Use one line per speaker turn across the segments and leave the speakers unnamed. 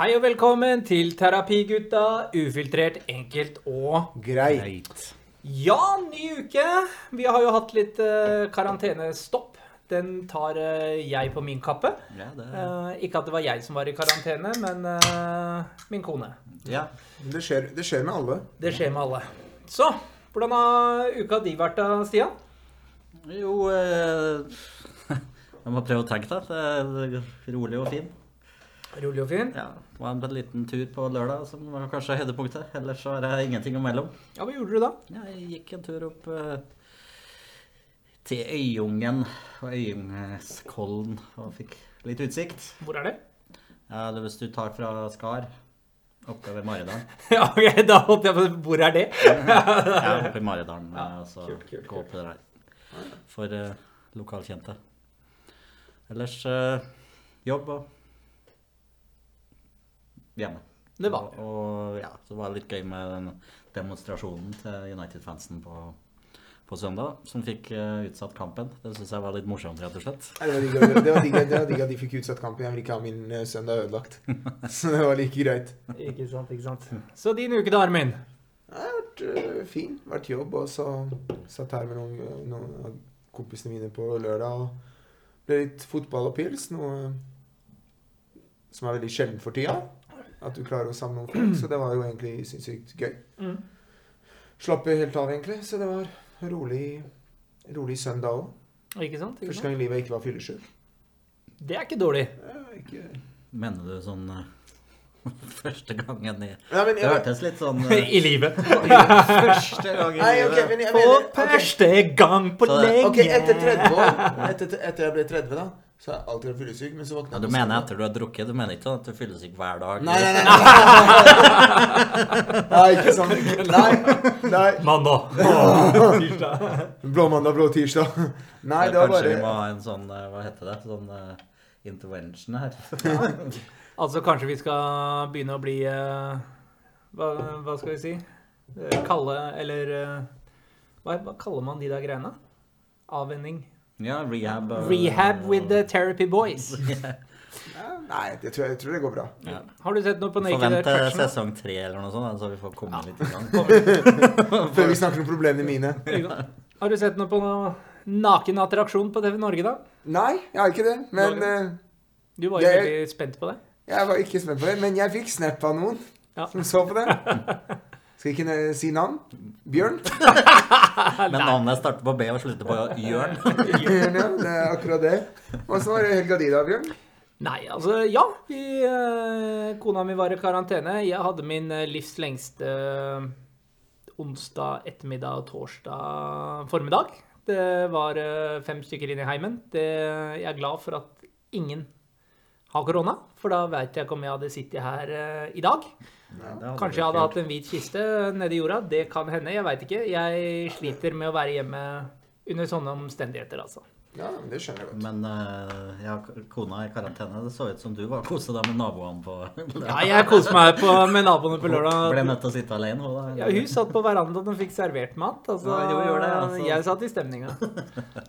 Hei og velkommen til Terapigutta. Ufiltrert, enkelt og
Greit.
Ja, ny uke. Vi har jo hatt litt uh, karantenestopp. Den tar uh, jeg på min kappe.
Ja, det,
uh, ikke at det var jeg som var i karantene, men eh, min kone.
ja.
Det skjer, det skjer med alle.
Det skjer med alle. Så, hvordan har uka di vært da, Stian?
Jo Jeg må prøve å tenke, da. Det er rolig og fin.
Rolig og fin?
Ja, det var en liten tur på lørdag som var kanskje høydepunktet. Ellers så er det ingenting imellom.
Ja, hva gjorde du da?
Ja, jeg gikk en tur opp uh, til Øyungen og Øyungskollen og fikk litt utsikt.
Hvor er det?
Ja, det er Hvis du tar fra Skar oppover Maridalen
ja, ok, da holdt jeg på Hvor er det?
Ja, oppe i Maridalen.
Ja,
så
kult, kult,
gå opp der. For uh, lokalkjente. Ellers uh, jobb og hjemme.
Det var
Og, og ja, så var det litt gøy med den demonstrasjonen til United-fansen på, på søndag, som fikk uh, utsatt kampen. Det syns jeg var litt morsomt, rett og slett.
Det var digg at- de fikk utsatt kampen. Jeg vil ikke ha min eh, søndag ødelagt. Så det var like greit.
Ikke sant, ikke sant. Så din uke da, Armin?
Det har vært uh, fin. Vært jobb, og så satt her med noen, noen av kompisene mine på lørdag. og ble litt fotball og pils, noe som er veldig sjelden for tida. At du klarer å samle noen folk. Så det var jo egentlig sinnssykt gøy.
Mm.
Slapp helt av, egentlig. Så det var rolig, rolig søndag òg.
Ikke sant? Ikke
Første gang i livet jeg ikke var fyllesyk.
Det er ikke dårlig.
Ja, ikke-
Mener du sånn eh, Første gangen i
Ja, men
Det hørtes litt sånn uh,
I livet.
Første gang i
Nei, Okay,
livet.
men jeg mener ok.
første gang på lenge.
Ok, etter 30 år Etter, etter jeg ble 30 da Så jeg alltid vært fyllesyk Men så våkna
Ja, du mener etter du har drukket? Du mener ikke sånn at du fyller fyllesyk hver dag?
Nei, nei, nei Nei, ikke sånn Nei, nei
Mandag. Tirsdag.
Blå mandag, blå tirsdag Nei, det var bare
Kanskje vi må ha en sånn eh, Hva heter det? Sånn uh, intervention her.
Altså, kanskje vi skal begynne å bli uh, hva, hva skal vi si? Kalle eller uh, hva, hva kaller man de der greiene? Avvenning.
Ja, rehab. Uh,
Rehab with the therapy boys.
Nei, det tror jeg, jeg tror det går bra
Ja.
Har du sett noe på Naked Attraction? Forvent
sesong tre eller noe sånt, så vi får komme litt i gang.
Før vi snakker om problemene mine
Har du sett noe på noe naken attraksjon på TV Norge, da?
Nei, jeg har ikke det Men uh,
Du var jo
Jeg-
veldig spent på det.
jeg var ikke spent på det Men jeg fikk snap av noen
Ja.
Som så på det Skal jeg ikke si navn? Bjørn?
Men navnet starter på B og slutter på Jørn.
Bjørn, ja, det er akkurat det Hvordan var det helga di da, Bjørn?
Nei, altså ja. Vi, eh, kona mi var i karantene. Jeg hadde min eh, livs lengste eh, onsdag ettermiddag og torsdag formiddag. Det var fem stykker inn i heimen. Det, jeg er glad for at ingen har korona, for da veit jeg ikke om jeg hadde sittet her i dag. Kanskje jeg hadde hatt en hvit kiste nedi jorda. Det kan hende, jeg veit ikke. Jeg sliter med å være hjemme under sånne omstendigheter, altså.
Ja, men det skjønner jeg godt
Men uh, ja, kona i karantene, det så ut som du var kosa deg med naboene på
Ja, jeg koste meg på, med naboene på lørdag.
Ble nødt til å sitte alene. òg, da.
Ja, hun satt på verandaen og fikk servert mat. Altså,
Ja, jo, det, altså.
Jeg satt i stemninga.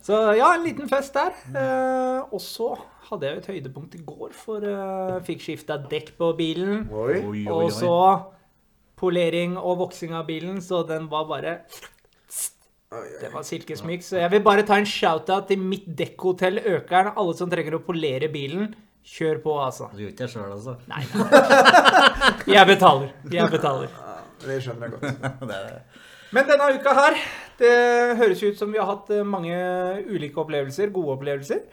Så ja, en liten fest der. Uh, og så hadde jeg jo et høydepunkt i går, for uh, fikk skifta dekk på bilen.
Oi
Oi, oi,
Og så polering og voksing av bilen, så den var bare. Det var silkesmyk. Så jeg vil bare ta en shout-out til mitt dekkhotell Økeren. Alle som trenger å polere bilen, kjør på, altså.
Du gjør ikke det sjøl, altså?
Nei, nei. Jeg betaler. Jeg betaler.
Det skjønner jeg godt
Det,
Men denne uka her, det høres ut som vi har hatt eh, mange ulike opplevelser, gode opplevelser.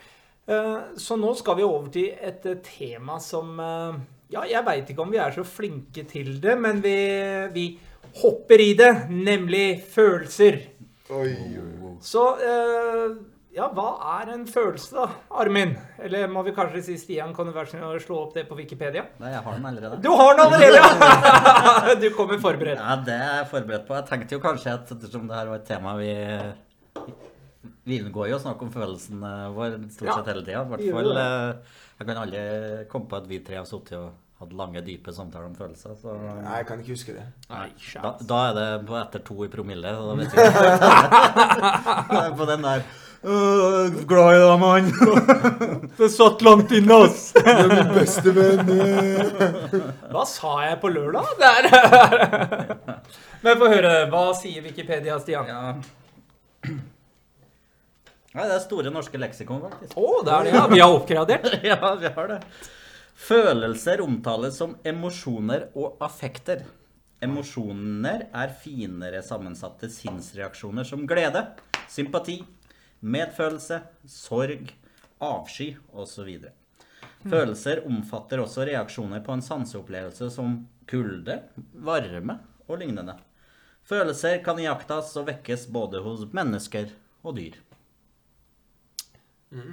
Eh, Så nå skal vi over til et eh, tema som Ja, jeg veit ikke om vi er så flinke til det, men vi, vi hopper i det, nemlig følelser.
Oi, oi
Så eh, ja, hva er en følelse, da, Armin? Eller må vi kanskje si Stian, kan du være snill å slå opp det på Wikipedia?
nei, jeg har den allerede.
Du har den allerede! ja! Du kommer forberedt.
Ja, det er jeg forberedt på. Jeg tenkte jo kanskje at ettersom det her var et tema vi Vi unngår jo å snakke om følelsen våre vår stort sett hele tida. Eh, Jeg kan aldri komme på at vi tre har sittet og hatt lange, dype samtaler om følelser. Så
Nei, jeg kan ikke huske det
Nei,
da, da er det på etter to i promille. Da vet vi på den der glad i deg, mann.
Det satt langt inne, ass!
Du er min beste venn.
Hva sa jeg på lørdag? Der. er Men få høre. Hva sier Wikipedia, Stian?
Ja. Nei, det er Store norske leksikon, faktisk.
Å, det er det, ja. Vi har oppgradert.
ja, vi har det. Følelser omtales som emosjoner og affekter. Emosjoner er finere sammensatte sinnsreaksjoner som glede, sympati, medfølelse, sorg, avsky osv. Følelser omfatter også reaksjoner på en sanseopplevelse som kulde, varme og lignende. Følelser kan iakttas og vekkes både hos mennesker og dyr.
Ja.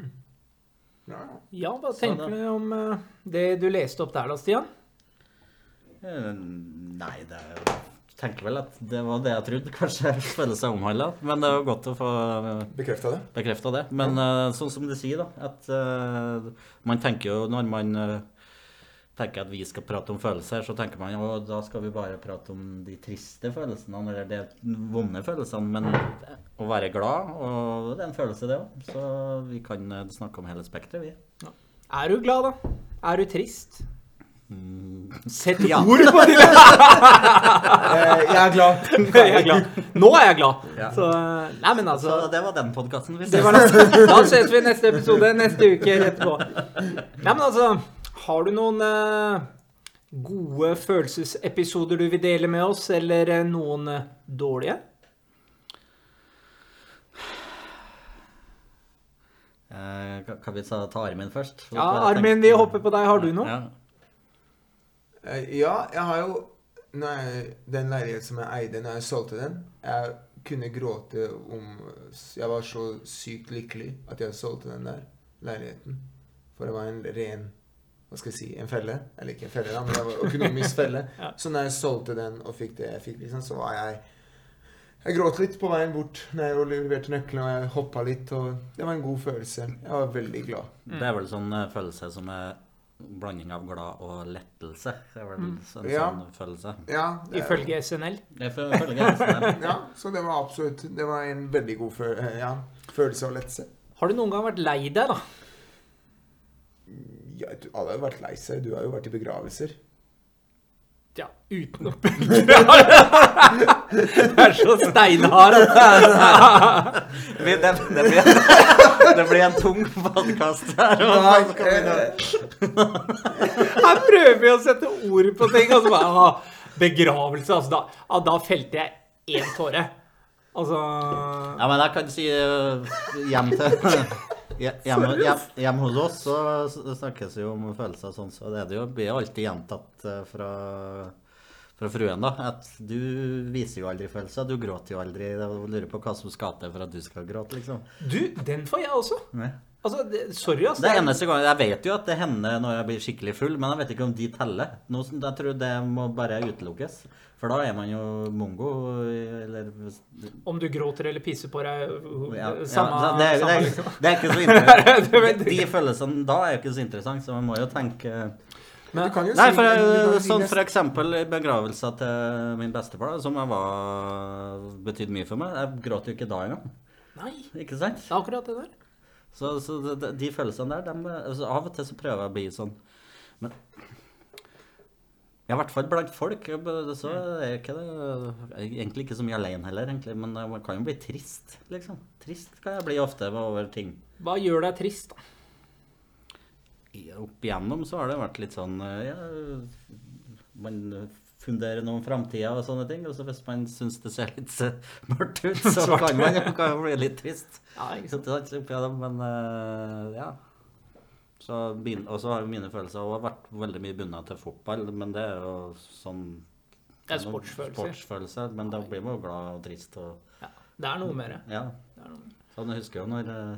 Ja, hva tenker du om eh, det du leste opp der da, Stian?
Eh, Nei, det er jo Tenker vel at det var det jeg trodde kanskje følelser omhandla. Men det er jo godt å få
Bekrefta det?
bekrefta det. Men ja. sånn som du sier, da, at uh, man tenker jo når man eh, tenker at vi skal prate om følelser, så tenker man jo da skal vi bare prate om de triste følelsene, eller de vonde følelsene. Men å være glad, og det er en følelse, det òg. Så vi kan eh, snakke om hele spekteret, vi. Ja.
Er du glad, da? Er du trist?
Mm.
Sett
Ja.
ord på det!
Eh, jeg er glad.
jeg er glad. Nå er jeg glad.
Ja.
Så eh, Nei, men altså
Så det var den podkasten vi
det. Da ses vi i neste episode neste uke etterpå. Nei, men altså Har du noen eh, gode følelsesepisoder du vil dele med oss, eller eh, noen eh, dårlige?
Kan- vi ta, Armin først?
Ja, Armin, vi hopper på deg. Har du noe?
Ja.
Ja, jeg har jo når jeg, Den leiligheten som jeg eide når jeg solgte den Jeg kunne gråte om Jeg var så sykt lykkelig at jeg solgte den der leiligheten. For det var en ren Hva skal jeg si En felle. Eller ikke en felle, da, men det var økonomisk felle.
Ja.
Så når jeg solgte den og fikk det jeg fikk, liksom, så var jeg Jeg gråt litt på veien bort når jeg leverte nøklene, og jeg hoppa litt, og det var en god følelse. Jeg var veldig glad.
Det er vel sånn eh, følelse som er blanding av glad og lettelse. Det er vel
Mm.
sånn,
Ja.
sånn følelse.
Ja, det er-
Ifølge SNL.
Ifølge det.
Ja, så det var absolutt Det var en veldig god føl ja, følelse av lettelse.
Har du noen gang vært lei deg, da?
Ja, du, alle har jo vært lei seg. Du har jo vært i begravelser.
Ja, uten å Det er så steinhard.
Det, det, det, blir, det blir en tung podkast her. nå-
Her prøver vi å sette ord på ting. Og så bare Begravelse. Altså, da, ja, da felte jeg én tåre. Altså
Ja, men jeg kan si eh, hjem til hjem, hjem, hjem hos oss så snakkes det jo om følelser og sånn, så det er det jo, blir jo alltid gjentatt eh, fra, fra fruen, da. At du viser jo aldri følelser. Du gråter jo aldri. Jeg lurer på hva som skal til for at du skal gråte, liksom.
Du, den får jeg også.
Nei.
Altså, det, sorry, ass.
Det er eneste gang, Jeg vet jo at det hender når jeg blir skikkelig full, men jeg vet ikke om de teller. Nå, jeg tror det må bare utelukkes. For da er man jo mongo, eller
Om du gråter eller pisser på deg,
ja,
samme,
ja, det, er, det, er,
liksom.
det er ikke så interessant.
de,
De følelsene da er jo ikke så interessant, så man må jo tenke
Men jo
Nei, for,
du kan jo si
sånn for eksempel i begravelsen til min bestefar, som jeg var betydde mye for meg. Jeg gråt jo ikke da engang.
Nei,
Ikke sant?
det er akkurat det der.
Så, så de, de- følelsene der, de, altså, av og til så prøver jeg å bli sånn Men ja, i hvert fall blant folk. Så er ikke det egentlig ikke så mye alene heller, egentlig. Men man kan jo bli trist, liksom. Trist kan jeg bli ofte over ting.
Hva gjør deg trist, da?
Opp igjennom så har det vært litt sånn eh, ja, Man funderer noe om framtida og sånne ting. Og så hvis man syns det ser litt mørkt ut, så kan man jo kan bli litt trist.
Ja, ikke sant?
det men eh, ja. Så og så har jo mine følelser også vært veldig mye bundet til fotball, men det er jo sånn
Det er sportsfølelser.
sportsfølelse, men da blir man jo glad og trist og
Ja, det er noe mer.
Ja.
Det er noe.
Sånn, jeg husker jo når eh,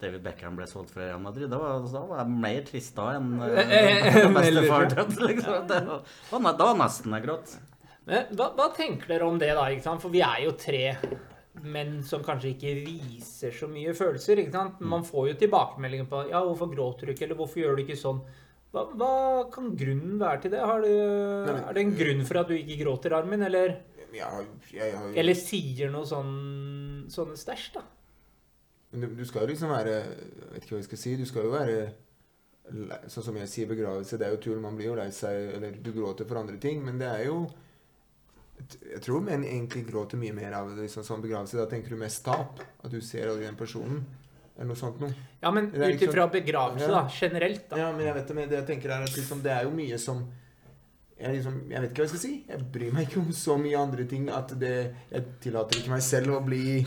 David Beckham ble solgt fra Real Madrid. Da var, da var jeg mer trist da enn uh,
Eh, eh,
bestefar
eller-
døde. Liksom. Det var, da var- nesten jeg gråt.
Men hva, hva tenker dere om det, da? ikke sant? For vi er jo tre menn som kanskje ikke viser så mye følelser. ikke sant? Man får jo tilbakemeldinger på ja, 'Hvorfor gråter du ikke?' eller 'Hvorfor gjør du ikke sånn?' Hva, hva kan grunnen være til det? Har du, er det en grunn for at du ikke gråter, Armin? Eller,
Jeg har, jeg har,
eller sier noe sånn sånne stæsj, da?
Men du, skal jo liksom være Jeg vet ikke hva jeg skal si. Du skal jo være Sånn som jeg sier begravelse, det er jo tull. Man blir jo lei seg, eller du gråter for andre ting. Men det er jo Jeg tror menn egentlig gråter mye mer av liksom, sånn begravelse. Da tenker du mest tap. At du ser aldri den personen. Eller noe sånt noe.
Ja, men ut
liksom-
ifra begravelse, da. Generelt, da.
Ja, men jeg vet det, men det jeg tenker er at liksom, det er jo mye som jeg, liksom, jeg vet ikke hva jeg skal si. Jeg bryr meg ikke om så mye andre ting at det, jeg tillater ikke meg selv å bli,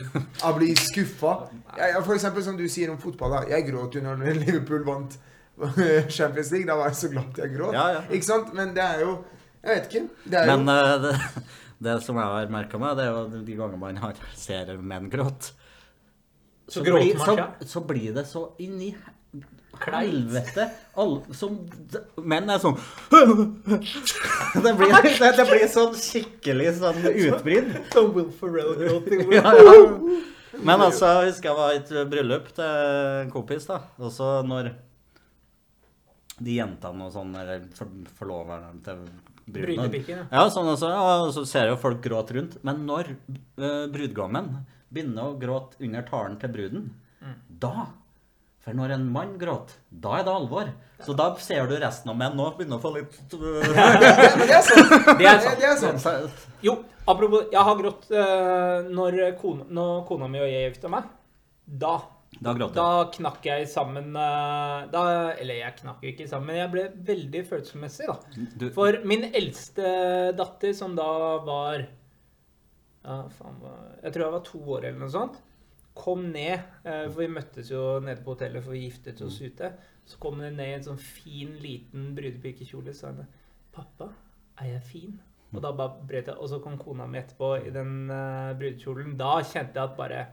å bli skuffa. Jeg, for eksempel som du sier om fotball. da. Jeg gråt jo når Liverpool vant Champions League. Da var jeg så glad at jeg gråt.
Ja, ja.
Ikke sant? Men det er jo Jeg vet ikke. Det er
Men
jo
uh, det, det som jeg har merka meg, det er jo de gangene man har, ser menn gråte.
Så så,
blir, så, så blir det så inni. Helvete Menn er sånn det blir, det, det blir sånn skikkelig sånn utbrudd.
Som Will Ferrell-gråting.
Ja, ja. Men altså, jeg husker jeg var i et bryllup til en kompis, da. Og så når de jentene og sånn, eller forloveren til bruden
ja.
Ja, sånn altså, og så ser jeg jo folk gråte rundt. Men når eh, brudgommen begynner å gråte under talen til bruden, da For når en mann gråter, da er det alvor. Så da ser du resten av menn nå begynner å få litt
det er sant.
Det er sant.
Det er sant.
Jo, apropos, jeg har grått eh, når, kona, når kona mi og jeg gifta meg. Da
Da
Da knakk jeg sammen eh, da, Eller jeg knakk ikke sammen, men jeg ble veldig følelsesmessig, da.
du.
For min eldste datter, som da var ja, faen, Jeg tror jeg var to år eller noe sånt. Kom ned, eh, for vi møttes jo nede på hotellet, for vi giftet oss ute. Så kom hun ned i en sånn fin, liten brudepikekjole så sa hun 'Pappa, er jeg fin?' Og da bare brøt jeg, og så kom kona mi etterpå i den uh, brudekjolen. Da kjente jeg at bare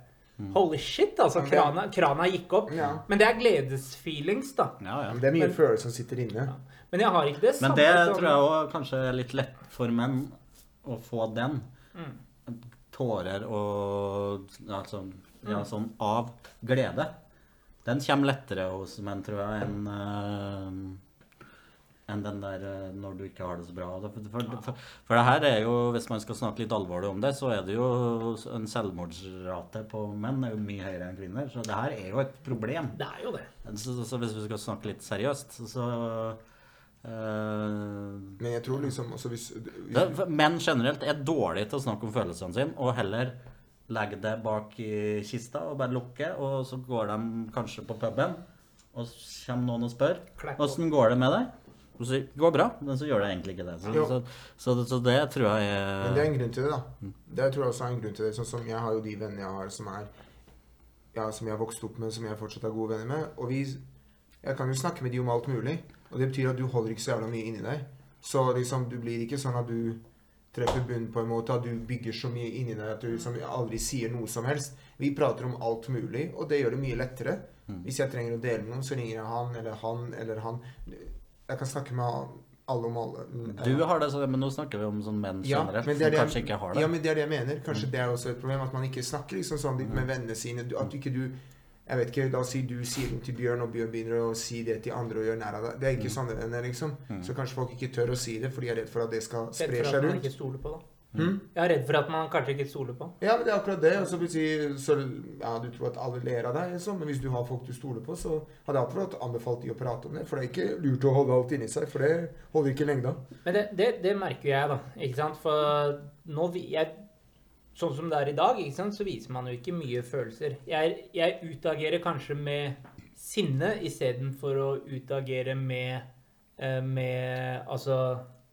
Holy shit, altså. Krana, krana gikk opp.
Ja.
Men det er gledesfeelings, da.
Ja, ja.
Det er mye følelser som sitter inne.
Men jeg har ikke det samme.
Men det
som-
tror jeg òg kanskje er litt lett for menn å få den.
Mm.
Tårer og altså, ja,
Mm.
sånn av glede. Den kommer lettere hos menn, tror jeg, enn uh, en den der uh, når du ikke har det så bra. For, for, for, for det her er jo, hvis man skal snakke litt alvorlig om det, så er det jo en selvmordsrate på menn er jo mye høyere enn kvinner. Så det her er jo et problem.
Det er jo det.
Så, så hvis vi skal snakke litt seriøst, så eh,
Men jeg tror liksom også hvis, hvis
det, Menn generelt er dårlige til å snakke om følelsene sine, og heller legge det bak i kista og bare lukke, og så går de kanskje på puben, og så kommer noen og spør åssen går det med deg. Og så sier det går bra, men så gjør det egentlig ikke det. Så,
Jo.
så, så, så det tror jeg
Men det er
er
en grunn til det, da. Det tror jeg også er en grunn til det. Sånn som Jeg har jo de vennene jeg har som er Ja, som jeg har vokst opp med, som jeg fortsatt er gode venner med. Og vi Jeg kan jo snakke med de om alt mulig. Og det betyr at du holder ikke så jævla mye inni deg. Så liksom, du blir ikke sånn at du treffer bunnen på en måte, at du bygger så mye inni deg at du liksom aldri sier noe som helst. Vi prater om alt mulig, og det gjør det mye lettere. Hvis jeg trenger å dele med noen, så ringer jeg han eller han eller han. Jeg kan snakke med alle om alle.
Du har det, men nå snakker vi om sånn menn generelt
men det er det
kanskje ikke har det.
Ja, men det er det jeg mener. Kanskje det er også et problem at man ikke snakker liksom sånn litt med vennene sine. At ikke du Jeg vet ikke, Da sier du sier det til Bjørn, og Bjørn begynner å si det til andre og gjør nær av deg. Det er ikke sånne venner, liksom. Så kanskje folk ikke tør å si det, for de er redd for at det skal spre seg rundt.
ikke stole på, da.
Mm.
Jeg er redd for at man kanskje ikke stoler på.
Ja, men det er akkurat det. Og så vil si, så, ja, Du tror at alle ler av deg, liksom. men hvis du har folk du stoler på, så hadde jeg akkurat anbefalt de å prate om det. For det er ikke lurt å holde alt inni seg, for det holder ikke lengda.
Men det, det, det merker jeg, da. ikke sant? For nå vi- jeg, Sånn som det er i dag, sant? så viser man jo ikke mye følelser. Jeg, jeg utagerer kanskje med sinne istedenfor å utagere med, eh, med Altså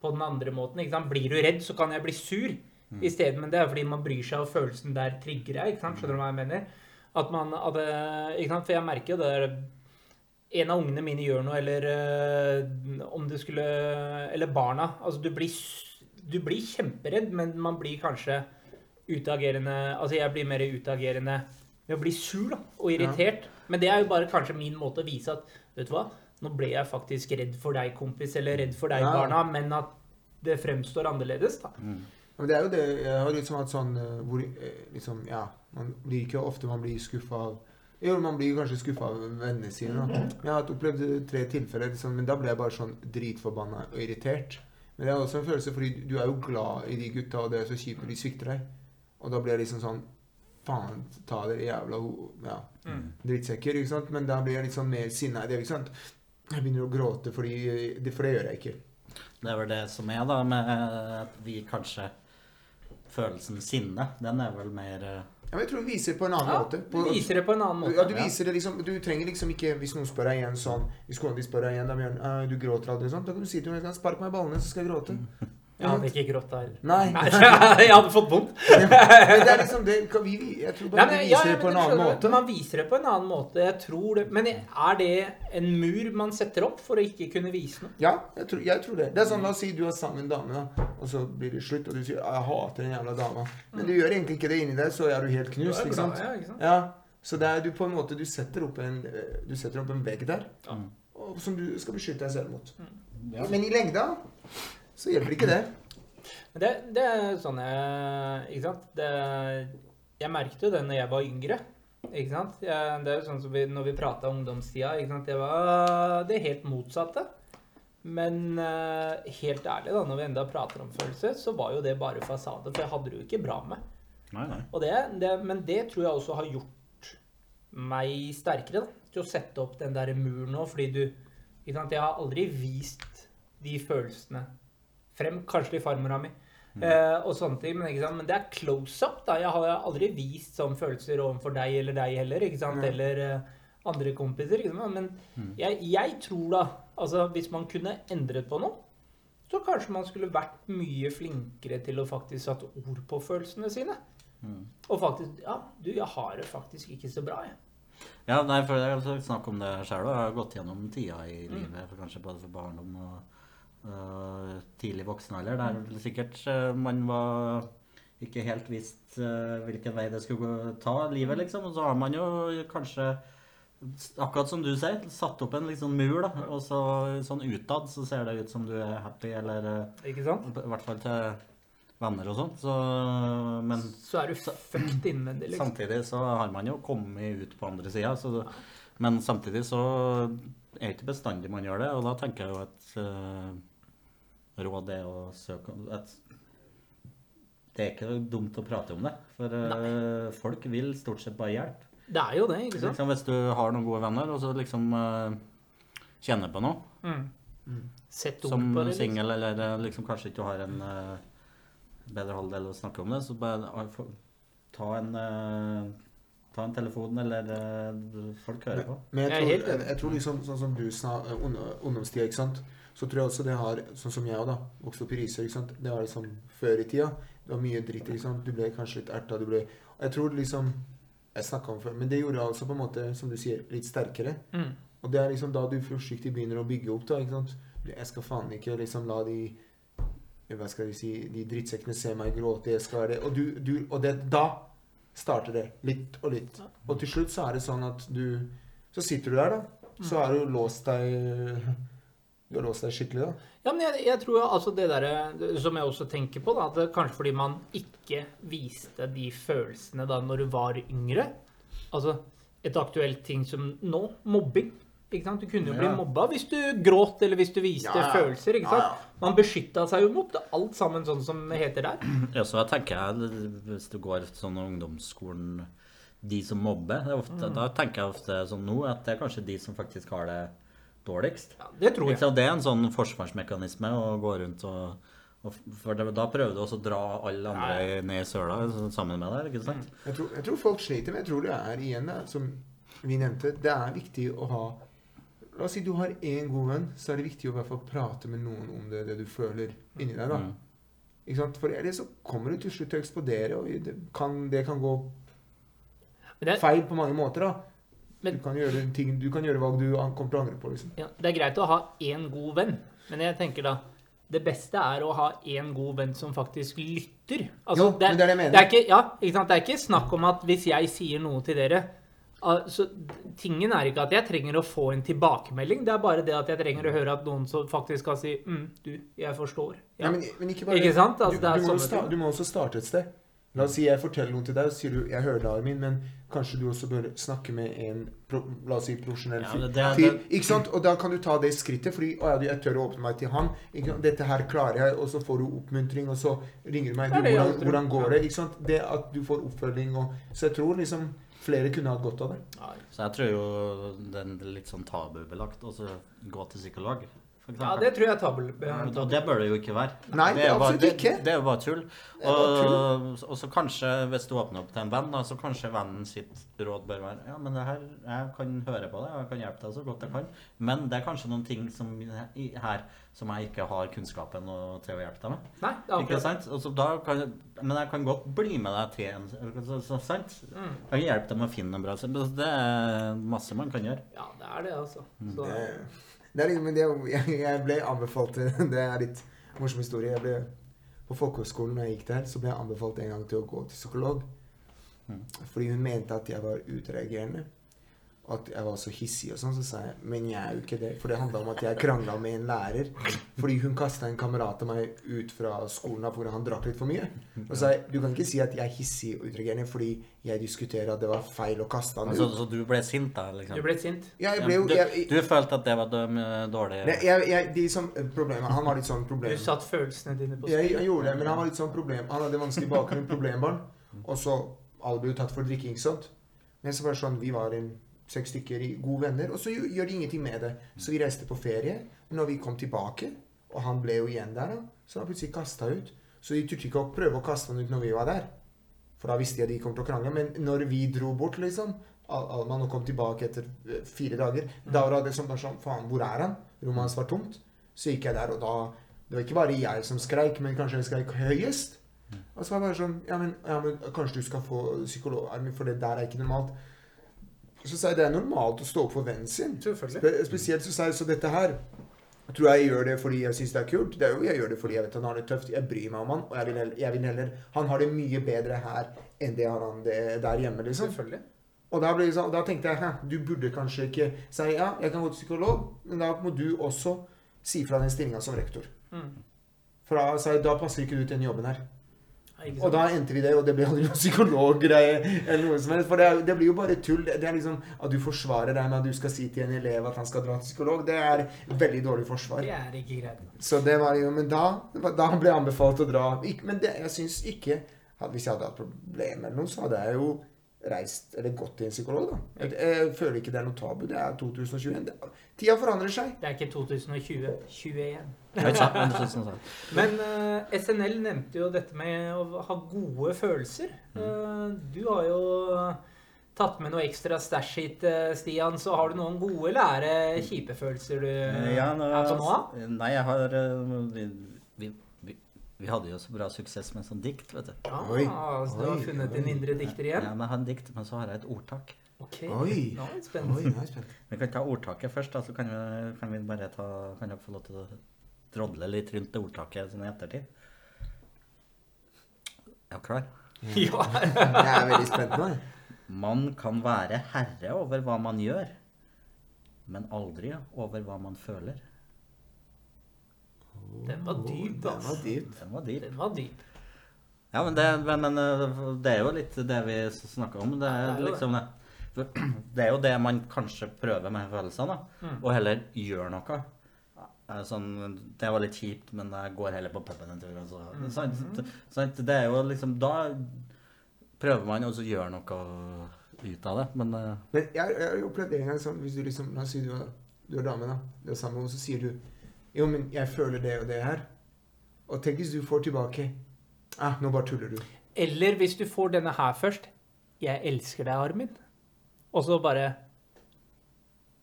på den andre måten. ikke sant? Blir du redd, så kan jeg bli sur isteden. Men det er fordi man bryr seg, og følelsen der trigger deg. ikke sant? Skjønner du hva jeg mener? At man, at, ikke sant? For jeg merker jo det der en av ungene mine gjør noe, eller øh, om det skulle Eller barna. Altså, du blir, du blir kjemperedd, men man blir kanskje utagerende Altså, jeg blir mer utagerende ved å bli sur da, og irritert. Men det er jo bare kanskje min måte å vise at Vet du hva, nå ble jeg faktisk redd for deg, kompis, eller redd for deg,
Ja.
barna, men at det fremstår annerledes, da.
Men det er jo det Jeg har liksom hatt sånn eh, hvor eh, liksom Ja, man blir ikke ofte man blir skuffa av Jo, man blir kanskje skuffa av vennene sine. Da. Jeg har opplevd tre tilfeller, liksom, men da ble jeg bare sånn dritforbanna og irritert. Men det er også en følelse fordi du er jo glad i de gutta, og det er så kjipt når de svikter deg. Og da blir jeg liksom sånn faen ta dere jævla ho- ja,
Mm.
drittsekker, ikke sant? Men da blir jeg litt sånn mer sinna i det, ikke sant? Jeg begynner å gråte fordi det, For det gjør jeg ikke.
Det er vel det som er, da, med at vi kanskje Følelsen sinne, den er vel mer eh,
Ja, men jeg tror du viser det på en annen
Ja,
måte.
du viser det på en annen måte.
ja, du viser det liksom Du trenger liksom ikke Hvis noen spør deg igjen sånn Hvis kona di spør deg igjen da, Bjørn, uh, du gråter aldri sånn, da kan du si til henne at spark meg i ballene, så skal jeg gråte.
Jeg hadde ikke grått der.
Nei.
Nei, jeg hadde fått vondt.
Men det er liksom det vi, Jeg tror
Nei,
bare
men,
vi viser
ja,
det på en annen
skjønner.
måte.
Man viser det på en annen måte. Jeg tror det. Men er det en mur man setter opp for å ikke kunne vise noe?
Ja, jeg tror, jeg tror det. Det er sånn, La oss si du har sammen med en dame, da, og så blir det slutt, og du sier 'jeg hater den jævla dama'. Men du gjør egentlig ikke det inni deg, så er du helt knust.
Du
ikke sant?
ja, ikke sant?
Ja, Så det er du på en måte Du setter opp en, du setter opp en vegg der,
Ja.
og, som du skal beskytte deg selv mot.
ja.
Men i lengda så hjelper ikke det.
Men det, det er sånn jeg Ikke sant? Det, jeg merket jo det når jeg var yngre. Ikke sant? Jeg, det er jo sånn som vi, Når vi prata ungdomstida, ikke sant? det var det helt motsatte. Men eh, helt ærlig, da, når vi enda prater om følelser, så var jo det bare fasade. For jeg hadde det jo ikke bra med.
Nei, nei.
Og det, det, men det tror jeg også har gjort meg sterkere da, til å sette opp den der muren nå, fordi du ikke sant, Jeg har aldri vist de følelsene frem. Kanskje til farmora mi. Eh, og sånne ting, men, men det er close up. da. Jeg har aldri vist sånne følelser overfor deg eller deg heller. ikke sant?
mm.
Eller eh, andre kompiser. ikke sant? Men
Mm.
jeg, jeg tror da altså Hvis man kunne endret på noe, så kanskje man skulle vært mye flinkere til å faktisk satt ord på følelsene sine.
Mm.
Og faktisk Ja, du, jeg har det faktisk ikke så bra, jeg.
Ja, nei, for jeg har snakket om det sjøl. Jeg har gått gjennom tida i
Mm.
livet, for kanskje både for barndom og tidlig voksen alder, der sikkert øh, man var ikke helt visst øh, hvilken vei det skulle gå, ta livet, liksom. Og så har man jo kanskje, akkurat som du sier, satt opp en liksom mur, da. Og så sånn utad så ser det ut som du er happy, eller
Ikke sant?
i hvert fall til venner og sånt. Så, men
Så er du fucked innvendig, liksom.
Samtidig så har man jo kommet ut på andre sida. Men samtidig så er det ikke bestandig man gjør det. Og da tenker jeg jo at eh, råd det å søke om Det er ikke dumt å prate om det. For Nei. folk vil stort sett bare hjelpe.
Det er jo det, ikke sant?
Liksom, hvis du har noen gode venner, og så liksom uh, kjenner på noe
Mm. Sett ord
som
på det. Liksom.
singel, eller eh, liksom kanskje ikke har en uh, bedre halvdel å snakke om det, så bare uh, ta en eh, Ta en telefon, eller eh, folk hører på.
Men jeg
Jeg
tror, jeg, jeg tror liksom, sånn som du sa, eh, ungdomstida, ikke sant. Så tror jeg også det har, sånn som jeg òg, da. Vokste opp i Risør. Det var liksom før i tida. Det var mye dritt, sant. Du ble kanskje litt erta, du ble Jeg tror liksom Jeg snakka om før, men det gjorde altså på en måte, som du sier, litt sterkere.
Mm.
Og det er liksom da du forsiktig begynner å bygge opp, da. ikke sant? Jeg skal faen ikke liksom la de Hva skal vi si De drittsekkene se meg gråte. Jeg skal være. Og, du, du, og det, da starter det. Litt og litt. Og til slutt så er det sånn at du Så sitter du der, da. Så har du låst deg Du har låst deg skikkelig, da.
Ja, men jeg, jeg tror altså det derre Som jeg også tenker på, da, at det, kanskje fordi man ikke viste de følelsene da når du var yngre. Altså et aktuelt ting som nå, mobbing. Ikke sant? Du kunne jo bli
Ja.
mobba hvis du gråt eller hvis du viste
Ja, ja.
følelser. ikke
Ja,
sant? Man beskytta seg jo mot alt sammen sånn som det heter der.
Ja, så jeg tenker jeg, hvis du går sånn ungdomsskolen De som mobber, det er ofte, da tenker jeg ofte sånn nå at det er kanskje de som faktisk har det dårligst.
Ja, det tror jeg.
Så det er en sånn forsvarsmekanisme å gå rundt og, og For da prøver du også å dra alle andre ned i søla sammen med deg, ikke sant?
Jeg tror, jeg tror folk sliter, men jeg tror det er igjen, da, som vi nevnte, det er viktig å ha La oss si du har én god venn, så er det viktig å i hvert fall prate med noen om det, det du føler inni deg. da.
Mm.
Ikke sant? For ellers så kommer du til slutt til å eksplodere, og det kan, det kan gå feil på mange måter. da.
Men-
du, kan gjøre ting, du kan gjøre valg du kommer til å angre på. liksom.
ja, det er greit å ha én god venn, men jeg tenker da det beste er å ha én god venn som faktisk lytter. Altså,
Jo, men det er det jeg mener.
Det er ikke, ja, ikke sant? det er ikke snakk om at hvis jeg sier noe til dere altså, Tingen er ikke at jeg trenger å få en tilbakemelding, det er bare det at jeg trenger å høre at noen som faktisk skal si mm, 'Du, jeg forstår'.
Ja,
Ja.
men, men ikke bare
Ikke sant? Altså,
du,
det
du, må jo sta, du må også starte et sted. La oss si jeg forteller noe til deg, og så sier du 'jeg hører det, Armin', men kanskje du også bør snakke med en la oss si profesjonell
Ja,
fyr.
det- det- det-
Ikke sant? Og da kan du ta det skrittet, fordi 'å ja, jeg tør å åpne meg til han'. Ikke sant? 'Dette her klarer jeg', og så får du oppmuntring, og så ringer du meg. Du, hvordan, hvordan går det? Ikke sant? Det at du får oppfølging og Så jeg tror liksom flere kunne hatt godt av det.
Ja,
Så jeg tror jo er litt sånn tabubelagt å gå til psykolog. For
Ja, det tror jeg er tabel.
Og det bør det jo ikke være.
Nei,
det er bare,
absolutt
det,
ikke.
det er jo bare tull.
bare
Og, og så kanskje, hvis du åpner opp til en venn, da, så kanskje vennen sitt råd bør være Ja, men det her, jeg kan høre på det, jeg kan hjelpe deg så godt jeg kan. Men det er kanskje noen ting som, her som jeg ikke har kunnskapen til å hjelpe deg med.
Nei, det er
Ikke sant? Og så da kan, men jeg kan godt bli med deg til en så, så, sant?
Mm.
Jeg kan hjelpe deg med å finne en bra Det er masse man kan gjøre.
Ja, det er det, altså. Så,
Det, det er liksom, men det, jeg, jeg ble anbefalt Det er litt morsom historie. Jeg ble, på folkehøgskolen når jeg gikk der, så ble jeg anbefalt en gang til å gå til psykolog.
Mm.
Fordi hun mente at jeg var utreagerende. At jeg var så hissig og sånn. Så sa jeg men jeg er jo ikke det. For det handla om at jeg krangla med en lærer. Fordi hun kasta en kamerat av meg ut fra skolen fordi han drakk litt for mye. Og så sa jeg du kan ikke si at jeg er hissig og utreagerende fordi jeg diskuterer at det var feil å kaste han
Altså,
ut.
så du ble sint, da? liksom?
du ble sint?
Ja, jeg ble jo
du,
jeg,
du følte at det var dårlig
Nei, jeg, jeg, de som, problemet, Han var litt sånn problem...
Du satt følelsene dine på spill?
jeg gjorde det, men han var litt sånn problem... Han hadde vanskelig bakgrunn, problembarn. Og så alle ble jo tatt for drikking, sånt. Men så var det sånn, vi var en seks stykker i gode venner, og så gjør de ingenting med det. Så vi reiste på ferie. Og når vi kom tilbake, og han ble jo igjen der, så var han plutselig kasta ut. Så de turte ikke å prøve å kaste han ut når vi var der. For da visste de at de kom til å krangle. Men når vi dro bort, liksom, Alman og kom tilbake etter eh, fire dager, da var det sånn bare sånn Faen, hvor er han? Rommet hans var tomt. Så gikk jeg der, og da Det var ikke bare jeg som skreik, men kanskje jeg skreik høyest. Og så var det bare sånn Ja, men, ja, men kanskje du skal få psykologarmen, for det der er ikke normalt. Så sier jeg det er normalt å stå opp for vennen sin. Spe spesielt så sier jeg så dette her Tror jeg gjør det fordi jeg syns det er kult? Det er jo jeg gjør det fordi jeg vet han har det tøft. Jeg bryr meg om han, og jeg vil, heller, jeg vil heller Han har det mye bedre her enn det har han det der hjemme, liksom.
Selvfølgelig.
Og da, ble sånn, da tenkte jeg Hæ, du burde kanskje ikke si ja, jeg kan gå til psykolog, men da må du også si fra den stillinga som rektor.
Mm.
For da jeg da passer ikke du til den jobben her. Og da endte vi det, og det ble aldri noen psykologgreie. eller noe som helst, For det, er, det blir jo bare tull. Det, det er liksom At du forsvarer deg med at du skal si til en elev at han skal dra til psykolog, det er veldig dårlig forsvar.
Det er ikke greit.
Så det var jo Men da, da ble jeg anbefalt å dra. Men det, jeg syns ikke at Hvis jeg hadde hatt problemer eller noe, så hadde jeg jo reist eller gått til en psykolog. da. Jeg, jeg føler ikke det er noe tabu. Det er 2021. Det, tida forandrer seg.
Det er ikke 2020. 21.
Ikke sant? Men.
Men eh, SNL nevnte jo dette med å ha gode følelser. Uh, du har jo tatt med noe ekstra stæsj hit, eh, Stian. Så har du noen gode lære kjipe følelser du
Ja, nå,
er på nå?
Nei, jeg har eh, vi, vi, hadde jo så bra suksess med sånn dikt, vet du.
Ja,
Oi.
så du har
Oi,
funnet din indre dikter
Ja, men jeg har en dikt, men så har jeg et ordtak.
Ok.
Oi.
Nå er spent.
Oi, nå er jeg spent.
Vi kan ta ordtaket først, da, så kan vi, kan vi bare ta Kan dere få lov til å drodle litt rundt det ordtaket sånn i ettertid? Er dere klar?
Ja.
Jeg er veldig spent nå.
Man kan være herre over hva man gjør, men aldri over hva man føler.
Den var dyp,
Den var dyp.
Den var dyp.
Den var dyp.
Ja, men det, men, men øh, det er jo litt det vi snakker om. Det er
det er
liksom det. For Det er jo det man kanskje prøver med følelsene, da.
Mm.
Og heller gjør noe. Eh, Sånn, det var litt kjipt, men jeg går heller på puben en tur. Altså.
Mm -hmm.
sant? Sant? Det er jo liksom Da prøver man å gjøre noe ut av det, men eh,
Men jeg, jeg har jo opplevd en gang sånn Hvis du liksom La oss si du du er dame, da. Du er sammen, med noen, så sier du Jo, men jeg føler det og det her. Og tenk hvis du får tilbake Ah, nå bare tuller du.
Eller hvis du får denne her først. 'Jeg elsker deg, Armin'. Og så bare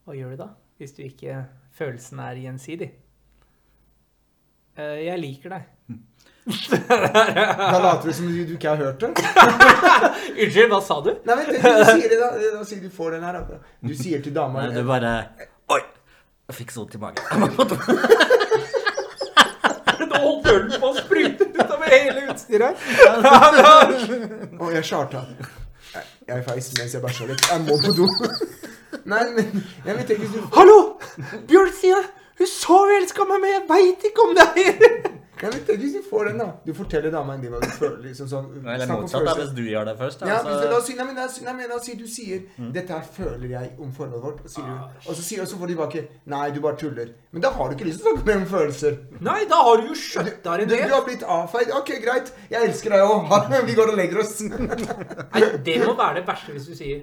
Hva gjør du da? Hvis du ikke Følelsen er gjensidig. «Eh, 'Jeg liker deg'.
Da later du som du, du ikke har hørt det.
Unnskyld, hva sa du?
Nei, men du, du sier det da. Da sier du får den her. Da. Du sier til dama
du bare Oi! Jeg fikk så vondt i magen.
Nå holdt ølen på å sprute utover hele utstyret her.
Å, jeg charta. Jeg, jeg feis mens jeg bæsja litt. Jeg må på do. Nei, men jeg vet ikke
Hallo! Bjørn sier Hun så elska meg, men jeg veit ikke om det er
Ja, men tenk hvis du får den, da. Du forteller dama din hva du føler. liksom sånn.
Eller motsatt, da, hvis du gjør det først. Da,
Ja, hvis la oss si, nei, men, nei, men la oss si du sier 'Dette her føler jeg om forholdet vårt', og, sier du, og så sier og så får de tilbake 'Nei, du bare tuller'. Men da har du ikke lyst til å snakke mer om følelser.
Nei, da har du jo skjøtta
i
det
du har blitt avfeid. Ok, greit. Jeg elsker deg òg. Vi går og legger oss.
Nei, det må være det verste hvis du sier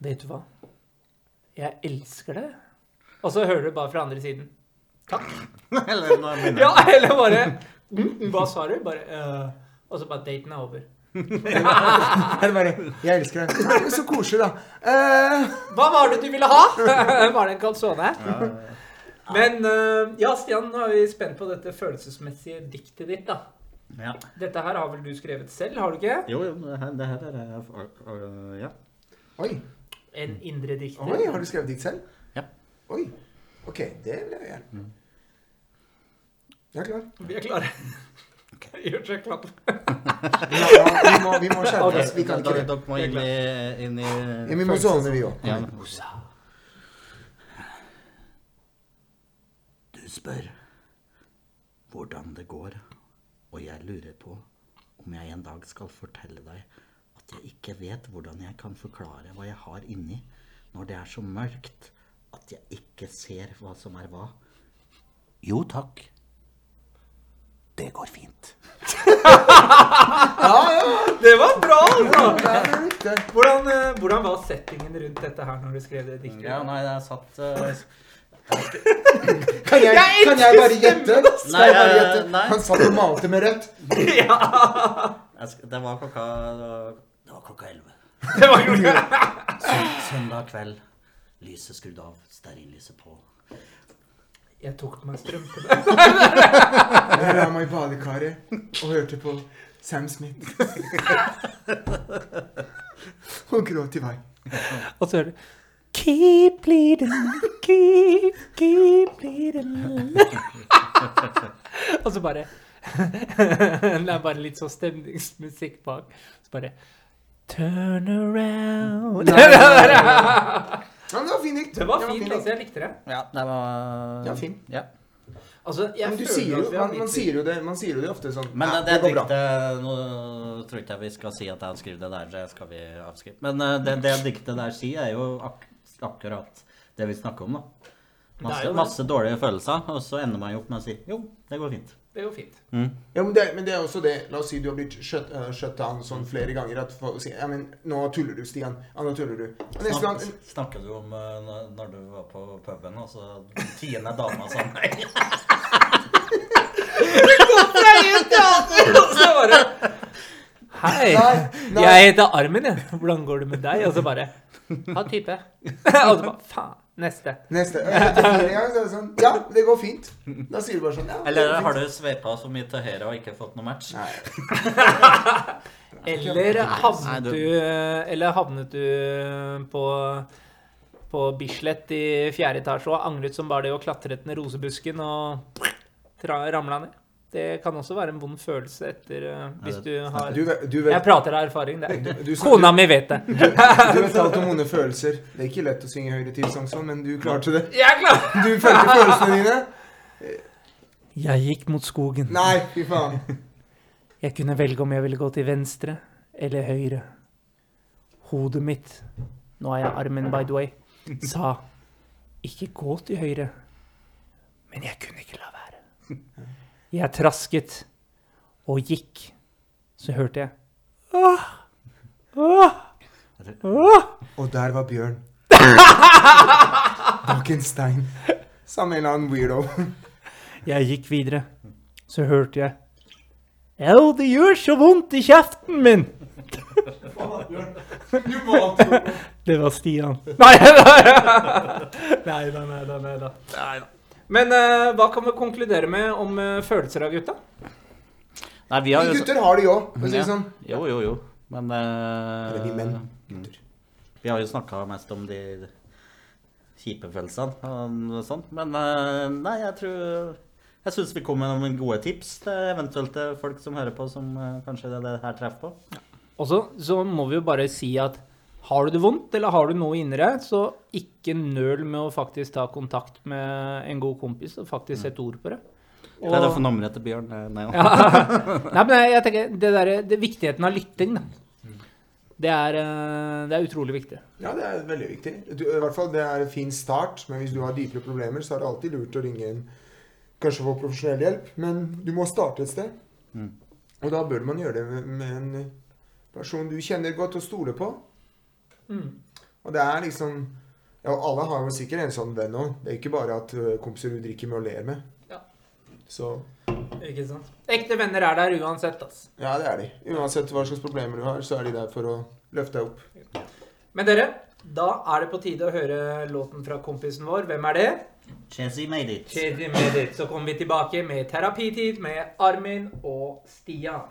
Vet du hva? Jeg elsker det. Og så hører du bare fra andre siden. Takk.
Eller noe minner.
Ja, eller bare mm, Hva sa du? Bare uh, Og så bare daten er over.
Eller bare 'Jeg elsker deg'. Nei, men Så koselig, da. Uh...
Hva var det du ville ha? Var det en calzone? Men uh, ja, Stian, nå er vi spent på dette følelsesmessige diktet ditt, da.
Ja.
Dette her har vel du skrevet selv, har du ikke?
Jo, jo, det her, det her er Ja.
oi.
En indre dikter.
Oi, Har du skrevet dikt selv?
Ja.
Oi. Ok, det vil jeg gjerne. Jeg er klar.
Vi er klare. Gjør seg klar.
Ja, vi må, vi må skjerpe oss. Vi kan ikke
Dere dere må inn i, inn i
Ja, vi må sovne, vi òg.
Ja.
Du spør hvordan det går, og jeg lurer på om jeg en dag skal fortelle deg at jeg ikke vet hvordan jeg kan forklare hva jeg har inni når det er så mørkt at jeg ikke ser hva som er hva. Jo takk. Det går fint.
Det var bra, altså!
Ja.
Hvordan, øh, hvordan var settingen rundt dette her når du skrev det diktet?
Ja, nei, det er satt uh,
Kan jeg,
Jeg
kan jeg bare gjette? Skal
Nei,
jeg bare
eh,
gjette?
nei.
Han satt og malte med rødt.
Ja!
Det var klokka det var-
klokka elleve.
Det var jo
Søndag kveld. Lyset skrudd av. Stearinlyset på.
Jeg tok på meg strømpene.
Jeg la meg i badekaret og hørte på Sam Smith. og gråt i vei.
Og så hører du Keep bleeding, keep, keep bleeding. Og så bare Det er bare litt sånn stemningsmusikk bak. Så bare Turn around.
Ja, men det var fin dikt.
Det var fint,
fin
altså. Jeg likte det.
Ja, det var
Ja, fin.
Ja.
Altså, jeg
Men du
føler
sier jo,
at vi har
man, man,
litt-
sier jo det, man sier jo det ofte sånn
Men det, det
går bra.
diktet Nå tror ikke jeg vi skal si at jeg har skrevet det der, det skal vi avskrive. Men eh, det, det diktet der sier, er jo ak akkurat det vi snakker om, da.
Det er
Masse,
jo det.
masse dårlige følelser, og så ender man jo opp med å si jo, det går fint.
Det er jo fint.
Ja, men det, men det er også det La oss si du har blitt shut, uh, shut down sånn flere ganger at folk sier Ja, men nå tuller du, Stian. Ja, nå tuller du. Og gang
Snak, snakker du om uh, når- du var på puben, og så tiende dama sa nei?
Hei,
Nei, nei.
jeg heter Armin, jeg. Hvordan går det med deg? Og så bare Ha type. Og så bare Faen. Neste.
Neste. Ganger så sånn Ja, det går fint. Da sier du bare sånn Ja,
Eller har du sveipa så mye til høyre og ikke fått noe match?
Nei.
Eller havnet
du-
Eller havnet du på på Bislett i fjerde etasje og angret som bare det og klatret ned rosebusken og ramla ned. Det kan også være en vond følelse etter eh, Hvis du har
Du, vet-
Jeg prater av erfaring. Det er.
du,
Kona mi vet det.
Du vet alt om vonde følelser. Det er ikke lett å synge høyre til sånn, men du klarte det.
Jeg klar!
Du følte følelsene dine.
Jeg gikk mot skogen.
Nei, fy faen.
Jeg kunne velge om jeg ville gå til venstre eller høyre. Hodet mitt, nå er jeg armen by the way, sa ikke gå til høyre. Men jeg kunne ikke. Jeg trasket og gikk. Så hørte jeg Åh! Åh! Åh!
Og der var Bjørn. Bakkenstein. Samme. En annen weirdo.
Jeg gikk videre. Så hørte jeg Au, det gjør så vondt i kjeften min! Det var Stian. Nei da. Nei da, nei da. Men uh, hva kan vi konkludere med om uh, følelser av gutta?
Nei, vi har jo
gutter har de òg, for å si det sånn.
Jo, jo, jo. Men uh,
Eller vi menn. Gutter.
Vi har jo snakka mest om de kjipe følelsene og sånt. Men nei, jeg tror Jeg syns vi kom med noen gode tips til eventuelt folk som hører på, som kanskje det, det her treffer på.
Og så, så må vi jo bare si at har du det vondt, eller har du noe inni deg, så ikke nøl med å faktisk ta kontakt med en god kompis og faktisk sette ord på det.
Og, det er derfor nummeret til Bjørn? Nei,
Ja. Nei, men jeg tenker, det der, det viktigheten av lytting, da. Det er, eh, det er utrolig viktig.
Ja, det er veldig viktig. Du, I hvert fall, Det er en fin start, men hvis du har dypere problemer, så er det alltid lurt å ringe en Kanskje få profesjonell hjelp, men du må starte et sted.
Mm.
Og da bør man gjøre det med, med en person du kjenner godt og stoler på.
Mm.
Og det er liksom Ja, alle har jo sikkert en sånn venn òg. Det er ikke bare at kompiser du drikker med og ler med.
Ja.
Så
Ikke sant? Ekte venner er der uansett, altså.
ja, det er de. Uansett hva slags problemer du har, så er de der for å løfte deg opp.
Men dere, da er det på tide å høre låten fra kompisen vår. Hvem er det?
Chessy made it.
Shady Made It. Så kommer vi tilbake med terapitid med Armin og Stian.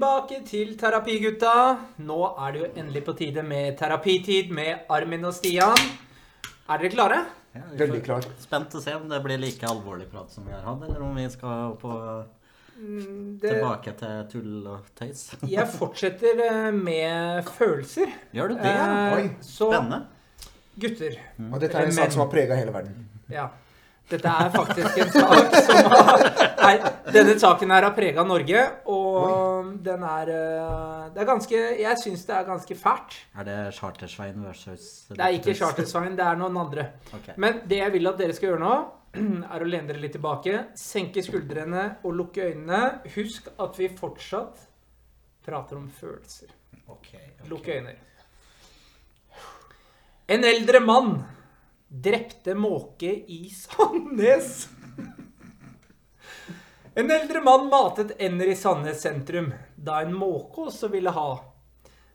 Tilbake til Terapigutta. Nå er det jo endelig på tide med terapitid med Armin og Stian. Er dere klare?
Ja,
Veldig klar.
Spent å se om det blir like alvorlig prat som vi har hatt, eller om vi skal på,
Mm, Det,
tilbake til tull og tøys.
jeg fortsetter eh, med følelser.
Gjør du det?
Eh,
Oi,
Så
Spennende.
gutter,
Og dette er en sak som har prega hele verden.
ja. Dette er faktisk en sak som har Nei, denne saken her har prega Norge, og den er eh, Det er ganske Jeg syns det er ganske fælt.
Er det Chartersvein versus
Det er ikke Chartersveien, det er noen andre.
Okay.
Men det jeg vil at dere skal gjøre nå, er å lene dere litt tilbake, senke skuldrene og lukke øynene. Husk at vi fortsatt prater om følelser.
Ok, ok.
Lukk øynene. En eldre mann drepte måke i Sandnes. En eldre mann matet ender i Sandnes sentrum, da en måke også ville ha.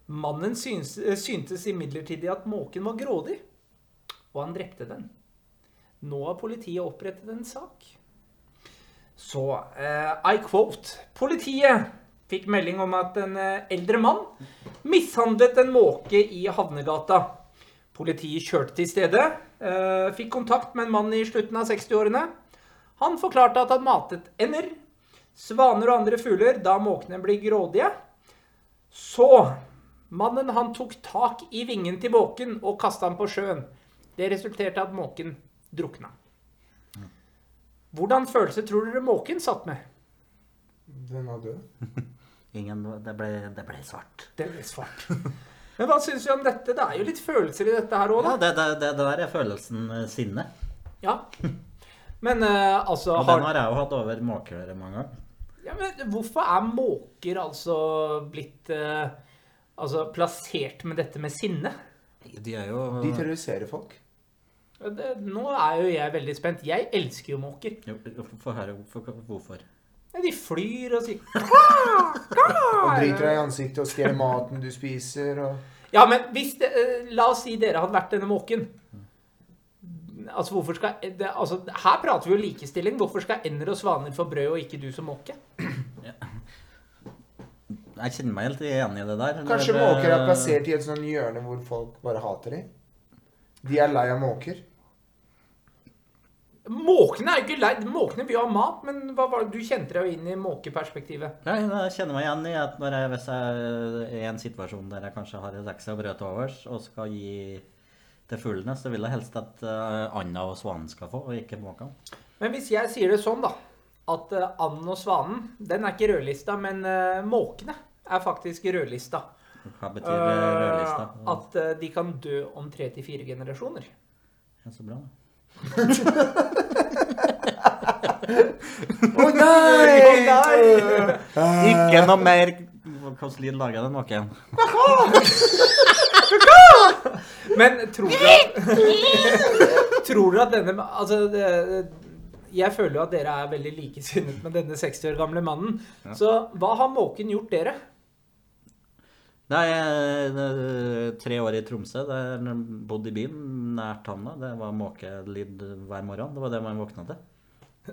Mannen syns, syntes imidlertid at måken var grådig, og han drepte den. Nå har politiet opprettet en sak. Så uh, I quote Politiet fikk melding om at en eh, eldre mann mishandlet en måke i Havnegata. Politiet kjørte til stedet, uh, fikk kontakt med en mann i slutten av 60-årene. Han forklarte at han matet ender, svaner og andre fugler da måkene blir grådige. Så mannen han tok tak i vingen til måken og kasta den på sjøen. Det resulterte i at måken drukna. Hvordan følelse tror dere måken satt med?
Den var død.
Ingen, det, ble, det ble svart.
Det ble svart. Men hva syns vi om dette? Det er jo litt følelser i dette her òg,
Ja,
da.
det, det, det, det der er følelsen eh, sinne.
Ja. Men uh, altså
Og den
har,
jeg jo hatt over måker mange ganger.
ja, men Hvorfor er måker altså blitt uh, altså plassert med dette med sinne?
De er jo
De terroriserer folk.
Det, nå er jo jeg veldig spent. Jeg elsker jo måker.
Jo, Få høre hvorfor. hvorfor.
De flyr og sier
Og driter deg i ansiktet og stjeler maten du spiser. Og...
Ja, men hvis det, eh, La oss si dere hadde vært denne måken. Altså, hvorfor skal det, altså, Her prater vi jo likestilling. Hvorfor skal ender og svaner få brød, og ikke du som måke?
Jeg kjenner meg helt igjen i det der.
Kanskje
Når,
måker er
eh,
plassert i et sånt hjørne hvor folk bare hater dem. De er lei av måker.
Måkene er jo ikke lei. Måkene vil jo ha mat, men hva var det du kjente deg jo inn i måkeperspektivet?
Nei, jeg kjenner meg igjen i at når jeg, hvis jeg er i en situasjon der jeg kanskje har et ekstra brød til overs og skal gi til fuglene, så vil jeg helst at uh, anda og svanen skal få, og ikke måkene.
Men hvis jeg sier det sånn, da At uh, anden og svanen, den er ikke rødlista, men uh, måkene er faktisk rødlista.
Hva betyr rødlista?
Uh, at uh, de kan dø om tre til fire generasjoner.
Ja, så bra. da.
Å nei!
Å nei!
Ikke noe mer Hvordan lyd lager den måken?
Men tror du at Tror du at denne Altså, det, jeg føler jo at dere er veldig likesinnet med denne 60 år gamle mannen. Så hva har måken gjort dere?
Nei, jeg- tre år i Tromsø. Der bodde i byen, nært Tanna. Det var måkelyd hver morgen. Det var det man våkna til.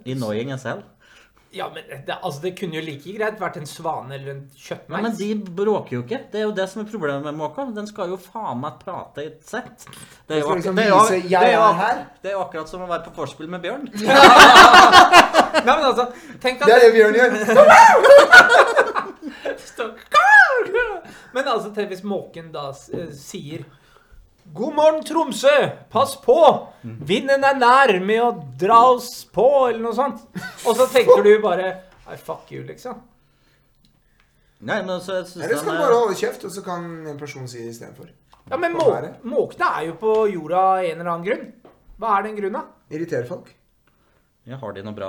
I as hell.
Ja, men det, altså, det kunne jo like greit vært en svane eller en
Ja,
kjøttmeis.
men de bråker jo ikke. Det er jo det som er problemet med måka. Den skal jo faen meg prate i et sett. Det er jo,
liksom
det er jo, det er jo, det er jo akkurat som å være på vorspiel med bjørn.
Nei, men altså, tenk at
Det er det Bjørn gjør.
Men altså, tenk hvis måken da eh, sier God morgen, Tromsø! Pass på! Vinden er nær med å dra oss på, eller noe sånt. Og så tenker du bare Nei, fuck you, liksom.
Nei, men så jeg synes
Eller skal
den
du
er-
bare holde kjeft, og så kan en person si det istedenfor.
Ja, men må, måkene er jo på jorda av en eller annen grunn. Hva er den grunnen, da?
Irriterer folk.
Ja, har de noe bra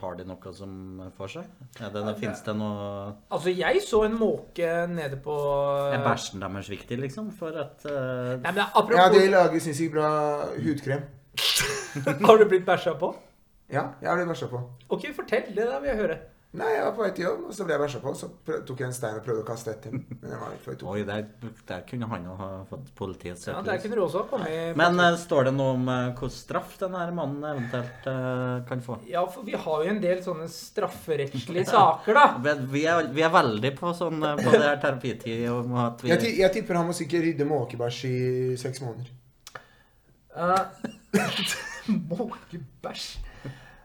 Har de noe som får seg? Er det, det, Fins det noe
Altså, jeg så en måke nede på
Er bæsjen deres viktig, liksom? For at uh...
Nei, men
Ja,
apropos
de lager sinnssykt bra hudkrem.
Har du blitt bæsja på?
Ja, jeg har blitt bæsja på.
Ok, fortell. Det der vil jeg høre.
Nei, jeg var på vei til jobb, og så ble jeg bæsja på. Så tok jeg en stein og prøvde å kaste etter. Men jeg var litt for tung.
Oi, der, der kunne han ha fått politiets
Ja, Der kunne du også ha kommet
Men uh, står det noe om uh, hvilken straff denne mannen eventuelt uh, kan få?
Ja, for vi har jo en del sånne strafferettslige saker, da.
Vi, vi, er, vi er veldig på sånn eh, på det her terapitid om at vi
Jeg, jeg tipper han må sikkert rydde måkebæsj i seks måneder.
Uh, Måkebæsj.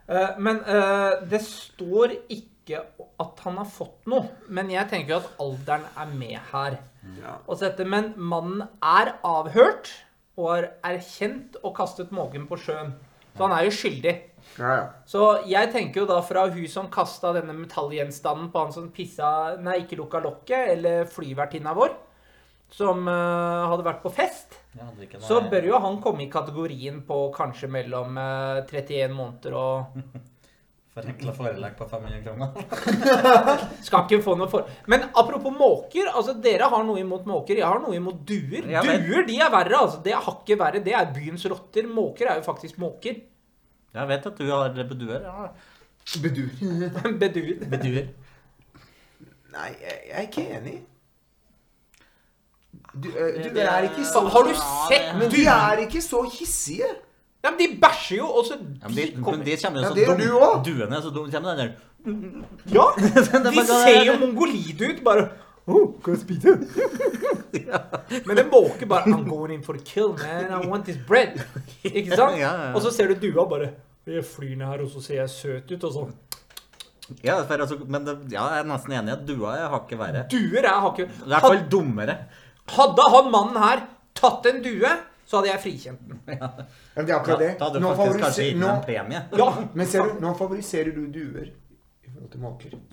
Uh, men uh, det står ikke at han har fått noe. Men jeg tenker jo at alderen er med her.
Ja.
Dette, men mannen er avhørt og har erkjent og kastet måken på sjøen. Så han er jo skyldig.
Ja, ja.
Så jeg tenker jo da fra hun som kasta denne metallgjenstanden på han som pissa Nei, ikke lukka lokket, eller flyvertinna vår, som uh, hadde vært på fest,
ikke
så bør jo han komme i kategorien på kanskje mellom uh, 31 måneder og
Forenkla forelegg på 500 kroner.
Skal ikke få noe for... Men apropos måker. altså Dere har noe imot måker. Jeg har noe imot duer. Duer de er verre. altså Det er hakket verre. Det er byens rotter. Måker er jo faktisk måker.
Jeg vet at du har beduer. Ja.
Beduer.
Beduer.
Beduer.
Nei, jeg, jeg er ikke enig. Du, du, du er ikke så
Har du sett
Men de er ikke så hissige.
Ja, men De bæsjer jo, og så
Ja, men de,
kommer-
de kommer jo
Ja,
så
det
dum-
du.
Duene er så dum, Kommer den der
Ja! De ser jo mongolide ut. Bare oh, Kan jeg spise? Men en måke bare I'm going in for the kill, man. I want this bread. Ikke sant?
Ja, ja, ja.
Og så ser du dua bare Jeg flyr ned her, og så ser jeg søt ut, og sånn.
Ja, for altså, men det, ja, jeg er nesten enig i at dua er hakket verre.
Duer er hakket
I hvert fall dummere.
Hadde han mannen her tatt en due, så hadde jeg frikjent den.
Ja, det er akkurat det.
Da hadde du faktisk kanskje gitt
nå,
meg en premie.
Ja,
men ser du, nå favoriserer du duer.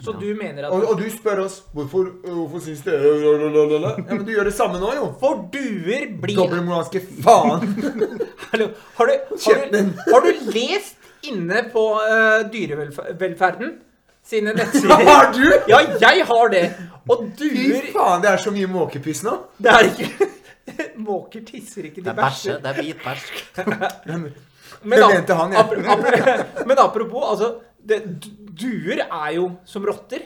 Så du mener
Og,
at
og du spør oss hvorfor, hvorfor syns dere? Ja, men du gjør det samme nå, jo.
For duer blir
Dobbeltmoralske faen.
Hallo, har du, har, du, har du lest inne på uh, dyrevelferden sine nettsider?
Har du?
Ja, jeg har det. Og
Fy faen, det er så mye måkepiss nå.
Det er ikke Måker tisser ikke,
Det
de
er bæsje.
bæsjer.
Det er hvitbæsj.
Men, ap-
han, ja.
ap- ap- men apropos, altså det, Duer er jo som rotter.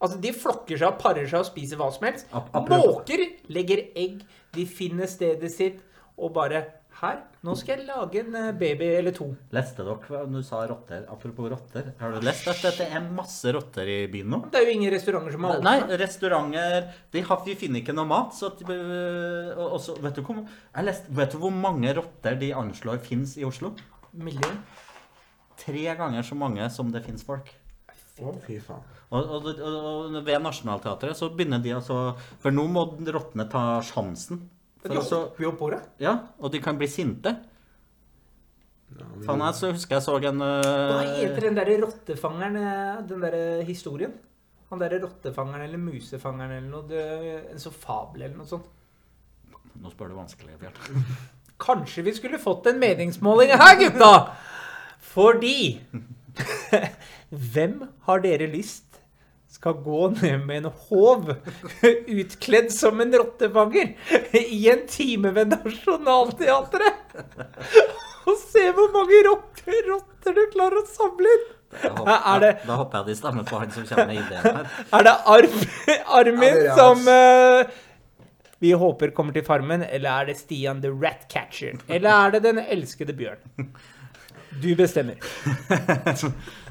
Altså, De flokker seg, parer seg og spiser hva som helst.
Ap-
Måker legger egg, de finner stedet sitt og bare Her, nå skal jeg lage en eh, baby eller to.
Leste dere hva du sa rotter? Apropos rotter. Har du lest at det er masse rotter i byen nå?
Det er jo ingen restauranter som har
Nei, restauranter de har, de finner ikke noe mat. Så øh, og, så, vet, du hvor, jeg leste, vet du hvor mange rotter de anslår fins i Oslo?
Million.
Tre ganger så mange som det fins folk.
Å, fy faen.
Og, og, og, og ved Nationaltheatret så begynner de altså For nå må rottene ta sjansen.
De
For også,
hopper jo på det.
ja, og de kan bli sinte. Faen, jeg så husker jeg så en
Hva
øh,
heter den derre rottefangeren, eh, den derre historien? Han derre rottefangeren eller musefangeren eller noe. Det, en sånn fabel eller noe sånt.
Nå spør du vanskelig, Bjarte.
Kanskje vi skulle fått en meningsmåling her, gutta! Fordi Hvem har dere lyst skal gå ned med en håv utkledd som en rottefanger i en time ved Nationaltheatret? Og se hvor mange rotter, rotter du klarer å samle inn!
Da hopper,
Er det-
da håper jeg de stemmer på han som kommer med ideen her.
Er det arm, Armin
Ja, det
som uh, vi håper kommer til Farmen, eller er det Stian the Ratcatcher? Eller er det den elskede bjørn? Du bestemmer.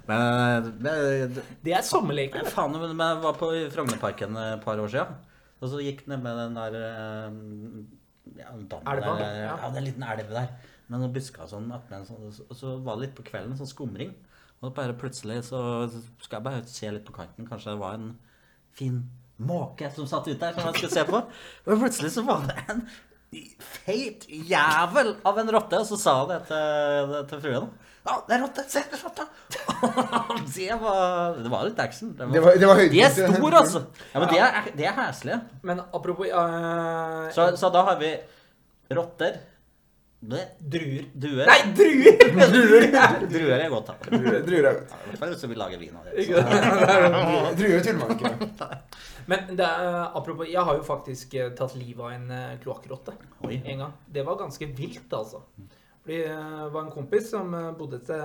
Men det, det,
Det er
sommerleken. Faen, men jeg var på Frognerparken et par år siden. Og så gikk ned med den der eh, ja, dammen
Elva,
der.
ja.
Ja, det er en liten elv der. Men noen busker sånn, attmed sånn, og så var det litt på kvelden, sånn skumring. Og bare plutselig så skal jeg bare se litt på kanten. Kanskje det var en fin måke som satt ute der som jeg skulle se på. Og plutselig så var det en feit jævel av en rotte, og så sa han det til, til fruen. Ja, det er rotte! Se, det er rotte! det, var, det var litt action. Det
Det var, det var
de er store, altså. Ja, men de er, de er heslige.
Men apropos uh,
Så, så da har vi rotter.
Druer.
Duer.
Nei, druer!
Druer er godt.
Druer druer er godt.
I hvert fall hvis vi lager vin av det.
Druer tuller man ikke med.
Men det er, apropos, jeg har jo faktisk eh, tatt livet av en uh, kloakkrotte en gang. Det var ganske vilt, altså. Fordi eh, det var en kompis som eh, bodde til,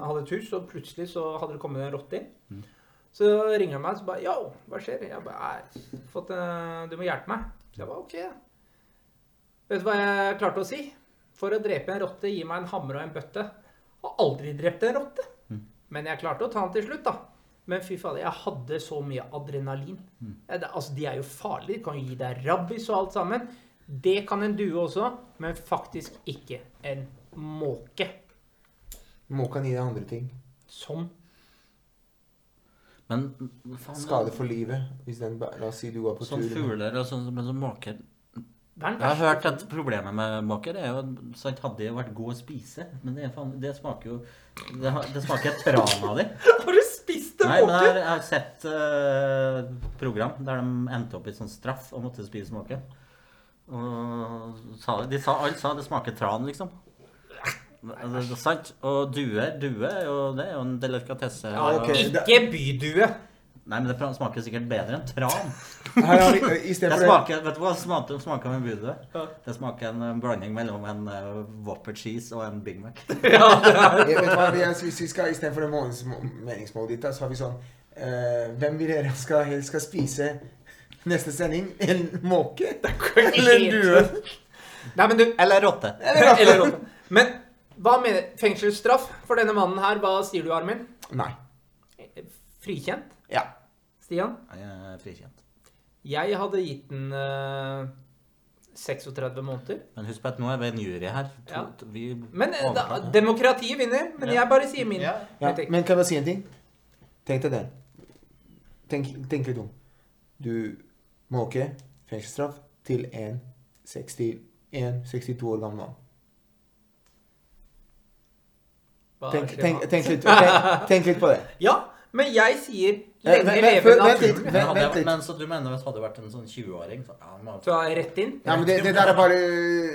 hadde et hus, og plutselig så hadde det kommet en rotte inn. Så ringer han meg og så bare Yo, hva skjer? Jeg bare «Nei, fått, eh, Du må hjelpe meg. Så jeg bare OK. Vet du hva jeg klarte å si? For å drepe en rotte, gi meg en hammer og en bøtte. Har aldri drept en rotte. Men jeg klarte å ta den til slutt, da. Men fy fader, jeg hadde så mye adrenalin. Mm. det- Altså, De er jo farlige. De kan jo gi deg rabbis og alt sammen. Det kan en due også, men faktisk ikke en måke.
Måken kan gi deg andre ting.
Som
Men faen,
Skade for livet. Hvis den, ba- la oss si du går på
Sånn
tur.
fugler og sånn, men som måker
Hva er den
Jeg har
verste
hørt at problemet med måker er jo sant, Hadde de vært gode å spise, men det, er faen, det smaker jo Det, har- det smaker tran av dem.
Har du spist en
Nei, men jeg,
måke?
har- jeg har sett eh, program der de endte opp i sånn straff og måtte spise måke. Og sa, de sa, alle sa det smaker tran, liksom. Det, er sant. Og duer, due er jo, det er jo en delikatesse.
Ja,
ok.
ikke bydue.
Nei, men det smaker sikkert bedre enn tran.
Her har vi, i
Det
for det
smaker, vet du hva smaker, smaker med budue? Det smaker en eh, blanding mellom en uh, Whopper cheese og en Big Mac.
Jeg vet hva, jeg, Hvis vi skal istedenfor det måneds- meningsmålet ditt, da, så har vi sånn eh, Hvem vil dere skal, helst skal spise neste sending? En måke? Eller en due?
Nei, men du
Eller rotte.
Eller rotte. Men hva mener Fengselsstraff for denne mannen her, hva sier du, Armin?
Nei.
Frikjent?
Ja.
Stian?
Jeg er frikjent.
Jeg hadde gitt den uh, 36 måneder.
Men husk på at nå er vi en jury her. To,
Ja.
to- vi
Men eh, da, demokratiet vinner. Men
Ja.
jeg bare sier min.
Ja.
ja. Men kan jeg bare si en ting? Tenk deg det. Tenk, tenk litt om. Du måke, fengselsstraff, til en 61-62 år gammel mann.
Hva
Tenk, tenk, tenk, litt, tenk, tenk litt på det.
Ja, men jeg sier
Eh,
lenge leve
vent
naturen.
Men,
vent-
hadde,
vent
men så du mener hvis det hadde vært en sånn 20-åring så, ja, man,
Så er rett inn.
Ja, men det, det der er bare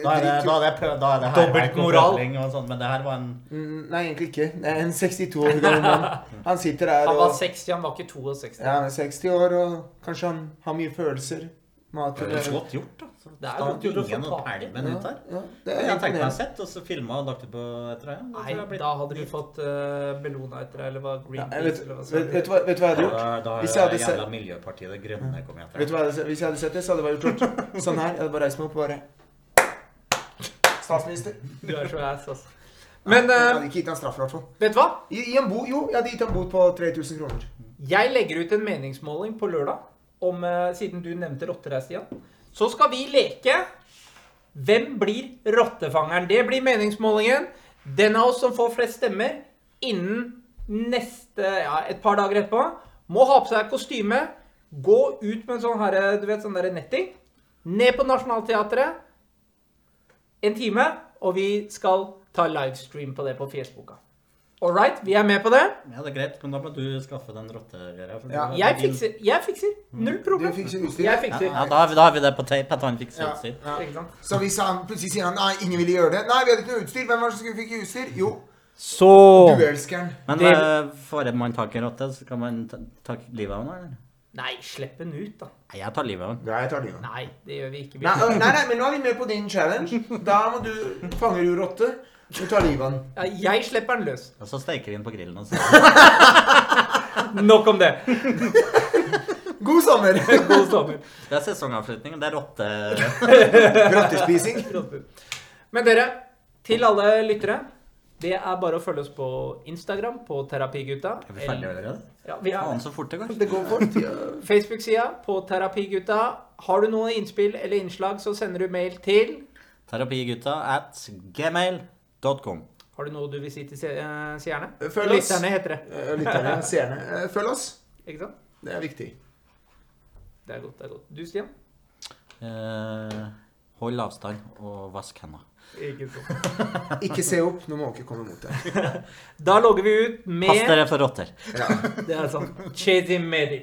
da, er det, da, er det, prøv- da er det
Dobbeltmoral.
hærverk og sånn, men det her var en
Mm, Nei, egentlig ikke. Det er en 62 år gammel mann. Han sitter der og
Han var 60, han var ikke 62.
Ja, han er 60 år, og kanskje han har mye følelser. Mat
Det er godt gjort, da.
Det er godt gjort å få
ingen
tak i.
ut her.
Ja, det er
Jeg tenkte meg sett, og så filma og lagt det på etter annet.
Nei, da hadde du fått uh, Bellona etter deg, eller hva
Ja,
Greenpeace
jeg vet, vet,
sånt.
vet, hva, vet du hva jeg hadde gjort?
Da, da
Hvis jeg hadde
det
sett-
jævla Miljøpartiet Det Grønne kommet etter.
Vet du hva jeg hadde, hvis jeg hadde sett det, så hadde jeg bare gjort klart. sånn her. Jeg hadde bare reist meg opp og bare Statsminister.
Du er så ass, altså. Men
jeg
eh,
hadde ikke gitt ham straff, i hvert fall.
vet du hva?
I, i en bo, jo, jeg hadde gitt ham bot på 3000 kroner.
Jeg legger ut en meningsmåling på lørdag, om, eh, siden du nevnte rotter her, Stian. Så skal vi leke Hvem blir rottefangeren? Det blir meningsmålingen. Den av oss som får flest stemmer innen neste Ja, et par dager etterpå, må ha på seg kostyme, gå ut med en sånn her, du vet, sånn der netting, ned på Nationaltheatret en time, og vi skal ta livestream på det på Fjesboka. All right, vi er med på det.
Ja, det er greit, men da må du skaffe den rottegreia.
Ja.
Jeg
din-
fikser. Jeg fikser. Null
Du fikser utstyr.
Jeg
Ja,
fikser.
ja da, har vi, da har vi det på tape, at han fikser
Ja,
utstyr.
ja.
ja.
Så hvis han plutselig sier han nei, ingen ville gjøre det Nei, vi hadde ikke noe utstyr. Hvem var det som skulle fikk utstyr? Jo,
Så
duellskeren.
Men
Det-
eh, får man tak i en rotte, så kan man ta, ta livet av den, eller?
Nei, slipp den ut, da.
Nei, jeg tar livet av den.
Ja, jeg tar livet av den.
Nei, det gjør vi ikke.
Nei, nei, nei, men nå er vi med på din challenge. Da må du fanger du rotte. Du tar livet av den.
Ja, jeg slipper den løs.
Og så steker vi den på grillen. Og.
Nok om det.
God sommer!
God sommer.
Det er sesongavslutning. Det er rotte...
Rottespising.
Men dere, til alle lyttere, det er bare å følge oss på Instagram på Terapigutta.
Er vi ferdige allerede?
Ja, vi er
Faen, så fort det går.
Det går fort. Ja.
Facebook-sida på Terapigutta. Har du noen innspill eller innslag, så sender du mail til
Terapigutta at gmail.com.
Har du noe du vil si til se- eh, seerne?
Følg oss.
Lytterne heter det.
Eh, Lytterne, seerne, eh, følg oss.
Ikke sant?
Det er viktig.
Det er godt. det er godt. Du, Stian?
Eh, hold avstand og vask hendene.
Ikke.
Ikke se opp når måker kommer mot deg.
Da logger vi ut med Pass
dere for rotter.
Ja.
Det er sant. Chedi Medi.